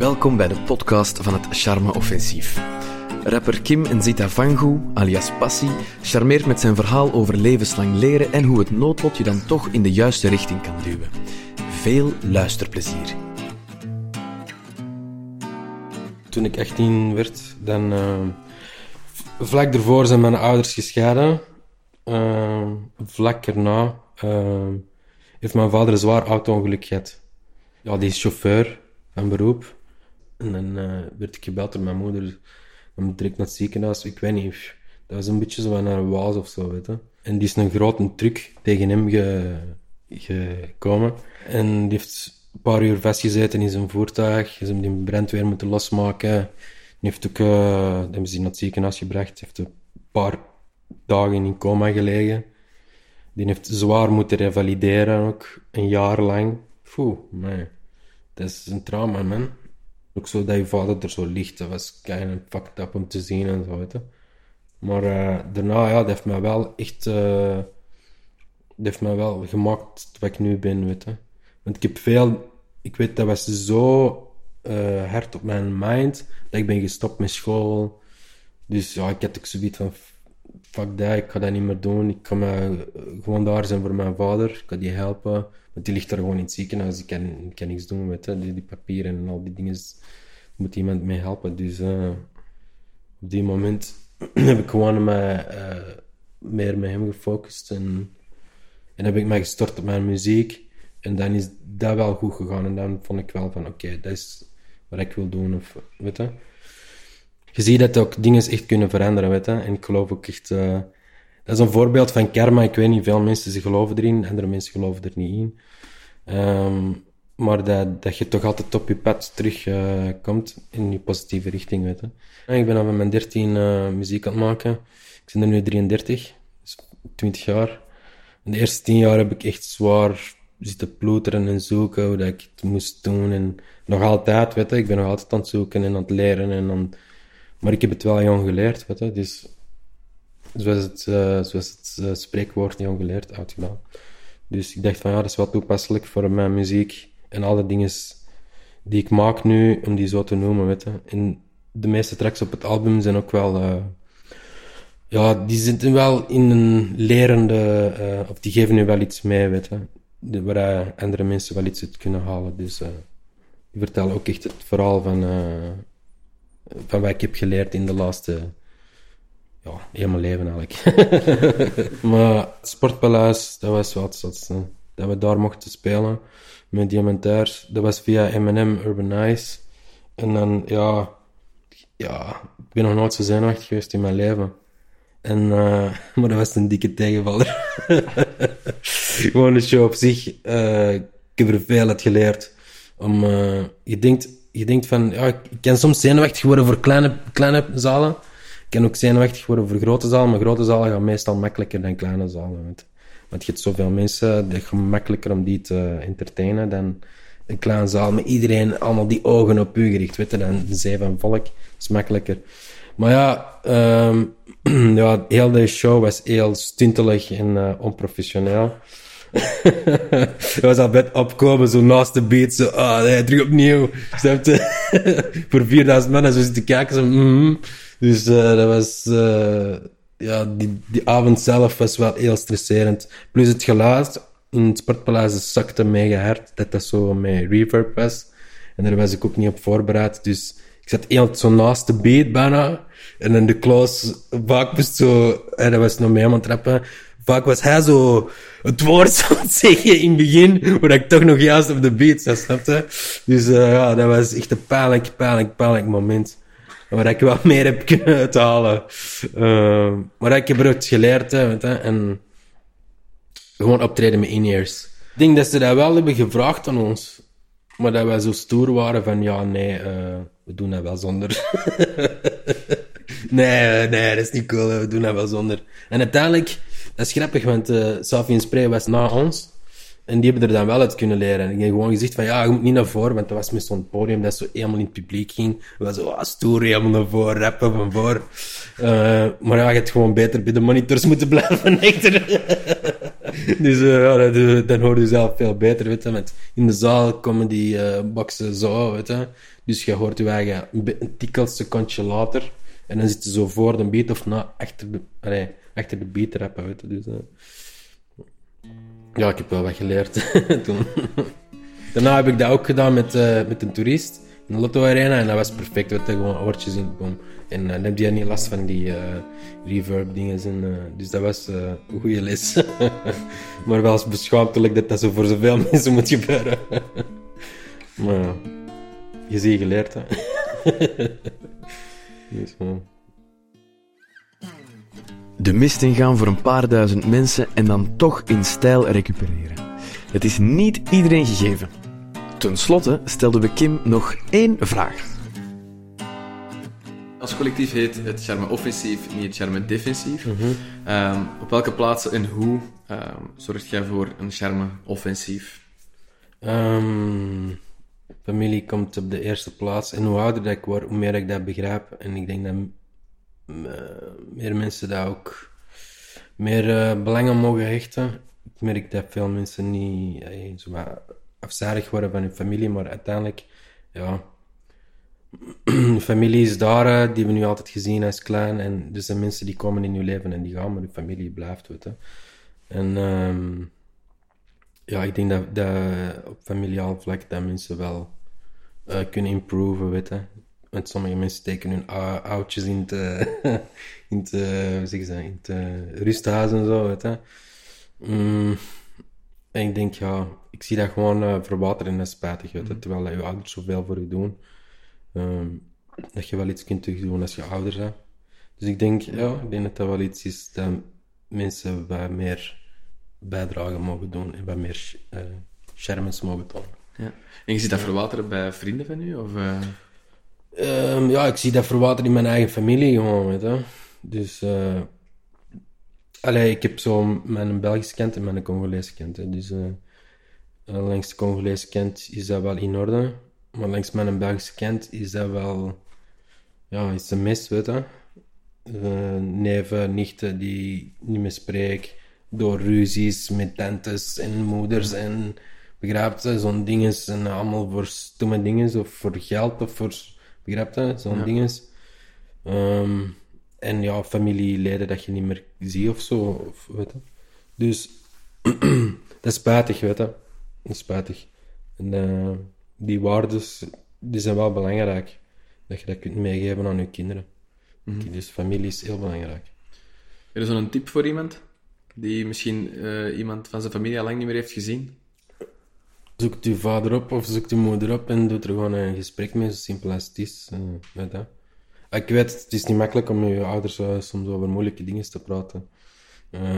Welkom bij de podcast van het Charme Offensief. Rapper Kim Nzita Vangu, alias Passie, charmeert met zijn verhaal over levenslang leren en hoe het noodlot je dan toch in de juiste richting kan duwen. Veel luisterplezier. Toen ik 18 werd, dan... Uh, vlak ervoor zijn mijn ouders gescheiden. Uh, vlak erna uh, heeft mijn vader een zwaar auto-ongeluk gehad. Ja, die is chauffeur van beroep. En dan werd ik gebeld door mijn moeder om direct naar het ziekenhuis. Ik weet niet, dat was een beetje zo naar een waas of zo, weet. En die is een grote truc tegen hem ge, gekomen. En die heeft een paar uur vastgezeten in zijn voertuig. Ze hebben die brandweer moeten losmaken. Die heeft ook, uh, hebben ze naar het ziekenhuis gebracht. heeft een paar dagen in coma gelegen. Die heeft zwaar moeten revalideren ook, een jaar lang. Poeh, man. Dat is een trauma, man. Ook zo dat je vader er zo ligt, dat was of fucked up om te zien en zo. Maar uh, daarna, ja, dat heeft mij wel echt... Uh, dat heeft mij wel gemaakt wat ik nu ben, weet. Want ik heb veel... Ik weet, dat was zo uh, hard op mijn mind, dat ik ben gestopt met school. Dus ja, ik had ook zoiets van... Fuck dat, ik ga dat niet meer doen. Ik kan me gewoon daar zijn voor mijn vader. Ik kan die helpen. Want die ligt er gewoon in het ziekenhuis. Ik kan, kan niks doen, je. Die, die papieren en al die dingen moet iemand mee helpen. Dus uh, op die moment heb ik gewoon mij, uh, meer met hem gefocust. En, en heb ik mij gestort op mijn muziek. En dan is dat wel goed gegaan. En dan vond ik wel van, oké, dat is wat ik wil doen. Of, weet. Je ziet dat ook dingen echt kunnen veranderen, weet. En ik geloof ook echt... Uh, dat is een voorbeeld van karma. Ik weet niet, veel mensen ze geloven erin. Andere mensen geloven er niet in. Um, maar dat, dat je toch altijd op je pad terugkomt komt in je positieve richting, weet je. Ik ben al van mijn 13 uh, muziek aan het maken. Ik ben er nu 33, dus 20 jaar. De eerste 10 jaar heb ik echt zwaar zitten ploeteren en zoeken hoe dat ik het moest doen. En nog altijd, weet ik ben nog altijd aan het zoeken en aan het leren. En aan... Maar ik heb het wel jong geleerd, weet je. Dus zoals het, uh, zoals het uh, spreekwoord jong geleerd, oud. Dus ik dacht van ja, dat is wel toepasselijk voor mijn muziek en alle dingen die ik maak nu, om die zo te noemen, weet je. En de meeste tracks op het album zijn ook wel... Uh, ja, die zitten wel in een lerende... Of die geven nu wel iets mee, weet je. waar andere mensen wel iets uit kunnen halen. Dus die vertellen ook echt het verhaal van... van wat ik heb geleerd in de laatste... Ja, heel mijn leven eigenlijk. maar het dat was wat dat we daar mochten spelen met Diamantair. Dat was via M&M Urbanize. En dan, ja, ja, ik ben nog nooit zo zenuwachtig geweest in mijn leven. En, uh, maar dat was een dikke tegenvaller. Gewoon de show op zich. Uh, ik heb er veel uit geleerd. Om, uh, je, denkt, je denkt van, ja, ik kan soms zenuwachtig worden voor kleine, kleine zalen. Ik kan ook zenuwachtig worden voor grote zalen, maar grote zalen gaan meestal makkelijker dan kleine zalen. Weet. Want je hebt zoveel mensen, het is gemakkelijker om die te entertainen dan een kleine zaal met iedereen, allemaal die ogen op u gericht. Weet je, dan zee van volk, is makkelijker. Maar ja, um, ja, heel de show was heel stuntelig en uh, onprofessioneel. Het was al bed opkomen, zo naast de beat, zo, ah, nee, terug opnieuw. Voor 4000 mensen zo zitten kijken, zo, mm Dus uh, dat was, uh, ja, die, die avond zelf was wel heel stresserend. Plus het geluid in het Sportpaleis zakte mega hard, dat dat zo met reverb was. En daar was ik ook niet op voorbereid, dus ik zat heel zo naast de beat bijna. En dan de Klaus vaak was zo, en dat was nog mee aan het trappen. Vaak was hij zo het woord zo te zeggen in het begin, maar ik toch nog juist op de beat zat, snapte? Dus uh, ja, dat was echt een pijnlijk, pijnlijk, pijnlijk moment waar ik wel meer heb kunnen uithalen. Uh, maar ik heb eruit geleerd, hè, je, en gewoon optreden met in-ears. Ik denk dat ze dat wel hebben gevraagd aan ons, maar dat wij zo stoer waren van, ja, nee, uh, we doen dat wel zonder. nee, nee, dat is niet cool, we doen dat wel zonder. En uiteindelijk, dat is grappig, want uh, Safi en Spray was na ons. En die hebben er dan wel uit kunnen leren. En ik heb gewoon gezegd van, ja, je moet niet naar voren, want dat was met zo'n podium dat zo helemaal in het publiek ging. We was zo, ah, stoer, helemaal naar voren, rappen van voor. Uh, maar ja, je hebt gewoon beter bij de monitors moeten blijven dus uh, ja, dan, hoor je zelf veel beter, weet in de zaal komen die uh, zo, weet je. Dus je hoort je eigen een tikkel secondje later. En dan zit je zo voor de beat of na, achter de, allee, achter de beat rappen, weet je. Dus, ja, ik heb wel wat geleerd toen. Daarna heb ik dat ook gedaan met, uh, met een toerist in de Lotto Arena en dat was perfect. We hadden gewoon oortjes in. En uh, dan heb je niet last van die reverb dingen. En, dus dat was een goede les. maar wel eens beschaamdelijk dat dat zo voor zoveel mensen moet gebeuren. maar je ziet geleerd, hè. De mist ingaan voor een paar duizend mensen en dan toch in stijl recupereren. Het is niet iedereen gegeven. Ten slotte stelden we Kim nog één vraag. Als collectief heet het Charme Offensief, niet het Charme Defensief. Mhm. Ehm, op welke plaatsen en hoe um, zorg jij voor een Charme Offensief? Um, familie komt op de eerste plaats. En hoe ouder dat ik word, hoe meer ik dat begrijp. En ik denk dat eh, meer mensen daar ook meer uh, belang aan mogen hechten. Ik merk dat veel mensen niet zo afzadig worden van hun familie, maar uiteindelijk, ja, familie is daar, die we nu altijd gezien als klein. En er zijn mensen die komen in je leven en die gaan, maar de familie blijft. Weet je. En um, ja, ik denk dat, dat op familiaal vlak dat mensen wel uh, kunnen improven, weet je. Want sommige mensen steken hun oudjes in te, in hoe zeg je in rusthuis en zo, weet je. Mm, en ik denk, ja, ik zie dat gewoon uh, verwateren en dat spijtig, weet je. Mm. Terwijl je ouders zoveel voor je doen. Um, dat je wel iets kunt doen als je ouder bent. Dus ik denk, ja, ik denk dat dat wel iets is dat mensen wat meer bijdragen mogen doen en wat meer uh, schermens mogen tonen. Ja. En je ziet dat verwateren bij vrienden van u? Of, uh... Um, ja, ik zie dat verwateren in mijn eigen familie gewoon, weet je. Dus, uh, allee, ik heb zo mijn Belgische kent en mijn Congolese kent. Hè. Dus, uh, langs de Congolese kent is dat wel in orde. Maar langs mijn Belgische kent is dat wel, ja, is een mis, weet je. Neven, nichten die niet meer spreken door ruzies met tantes en moeders en begrijpt zo'n dingen en allemaal voor stomme dingen of voor geld of voor Begrijp je? Zo'n ja. ding is. Ehm, en ja, familieleden dat je niet meer ziet of zo. Of, weet je. Dus dat is spijtig, weet je. Dat is spijtig. En uh, die waarden die zijn wel belangrijk. Dat je dat kunt meegeven aan je kinderen. Mm Dus familie is heel belangrijk. Er is er een tip voor iemand die misschien uh, iemand van zijn familie al lang niet meer heeft gezien? zoekt je vader op of zoekt je moeder op en doet er gewoon een gesprek mee, zo simpel als het is. met dat. Ik weet, het is niet makkelijk om met je ouders uh, soms over moeilijke dingen te praten.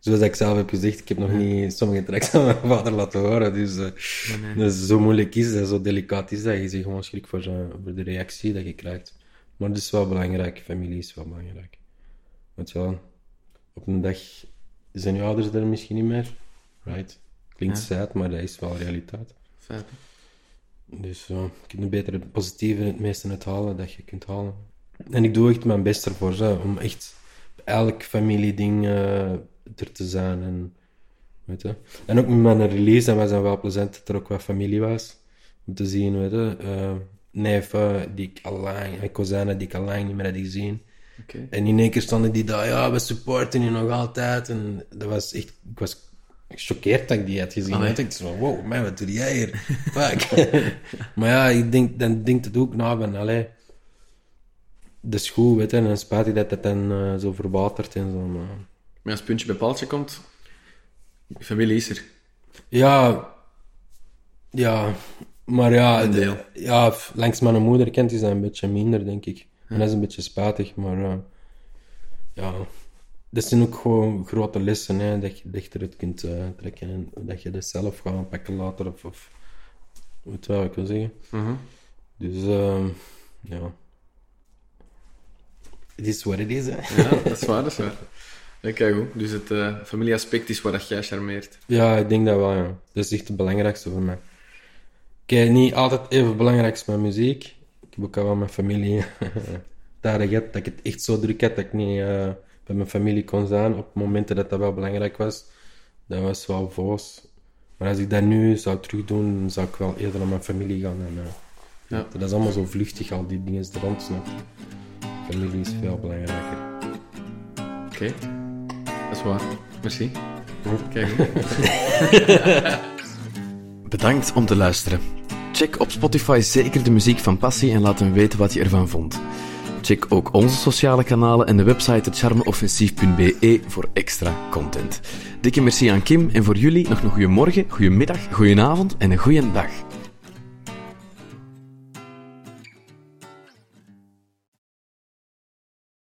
Zoals ik zelf heb gezegd, ik heb nog niet sommige tracks aan mijn vader laten horen. Dus, uh, dus zo moeilijk is dat, zo delicaat is dat. Je zegt gewoon schrik voor, voor de reactie dat je krijgt. Maar het is wel belangrijk, familie is wel belangrijk. Want ja, op een dag zijn je ouders er misschien niet meer. Right? Klinkt sad, maar dat is wel realiteit. Feit. Dus uh, je kunt beter het positieve het meeste uithalen dat je kunt halen. En ik doe echt mijn best ervoor, zo, om echt elk familieding uh, er te zijn. En, weet je. en ook met mijn release, dat was dan wel plezant dat er ook wat familie was. Om te zien, weet je. Uh, neven die ik al lang, en kozijnen die ik al lang niet meer had gezien. Okay. En in één keer stonden die daar, ja, we supporten je nog altijd. En dat was echt, ik was gechoqueerd dat ik die had gezien. Oh, Ik dacht van, wow, man, wat doe jij hier? Fuck. maar ja, ik denk, dan denk het ook na van, allee, de school, weet je, en dan spijt ik dat het dan uh, zo verwatert en zo. Maar... maar als puntje bij paaltje komt, familie is er. Ja, ja, maar ja, de, ja, langs mijn moeder kent is dat een beetje minder, denk ik. En dat is een beetje spijtig, maar uh, ja, dat zijn ook gewoon grote lessen, hè, dat je dichter het kunt uh, trekken en dat je dat zelf gaat aanpakken later. Of, of wat wil ik wil zeggen. Uh Dus uh, ja. Het is wat het is, hè. Ja, dat is waar, dat is waar. Goed. Dus het uh, familieaspect is waar dat jij charmeert. Ja, ik denk dat wel, ja. Dat is echt het belangrijkste voor mij. Kijk, niet altijd even belangrijk mijn muziek. Ik heb ook al wel mijn familie daar gehad, dat ik het echt zo druk had dat ik niet uh, bij mijn familie kon zijn op momenten dat dat wel belangrijk was. Dat was wel voos. Maar als ik dat nu zou terugdoen, zou ik wel eerder naar mijn familie gaan. En, uh, ja. Dat is allemaal zo vluchtig, al die dingen er rond. Familie is veel belangrijker. Oké, dat is waar. Merci. Kijk. Bedankt om te luisteren. Check op Spotify zeker de muziek van Passie en laat hem weten wat je ervan vond. Check ook onze sociale kanalen en de website charmeoffensief.be voor extra content. Dikke merci aan Kim en voor jullie nog een goede morgen, goede middag, goede avond en een goede dag.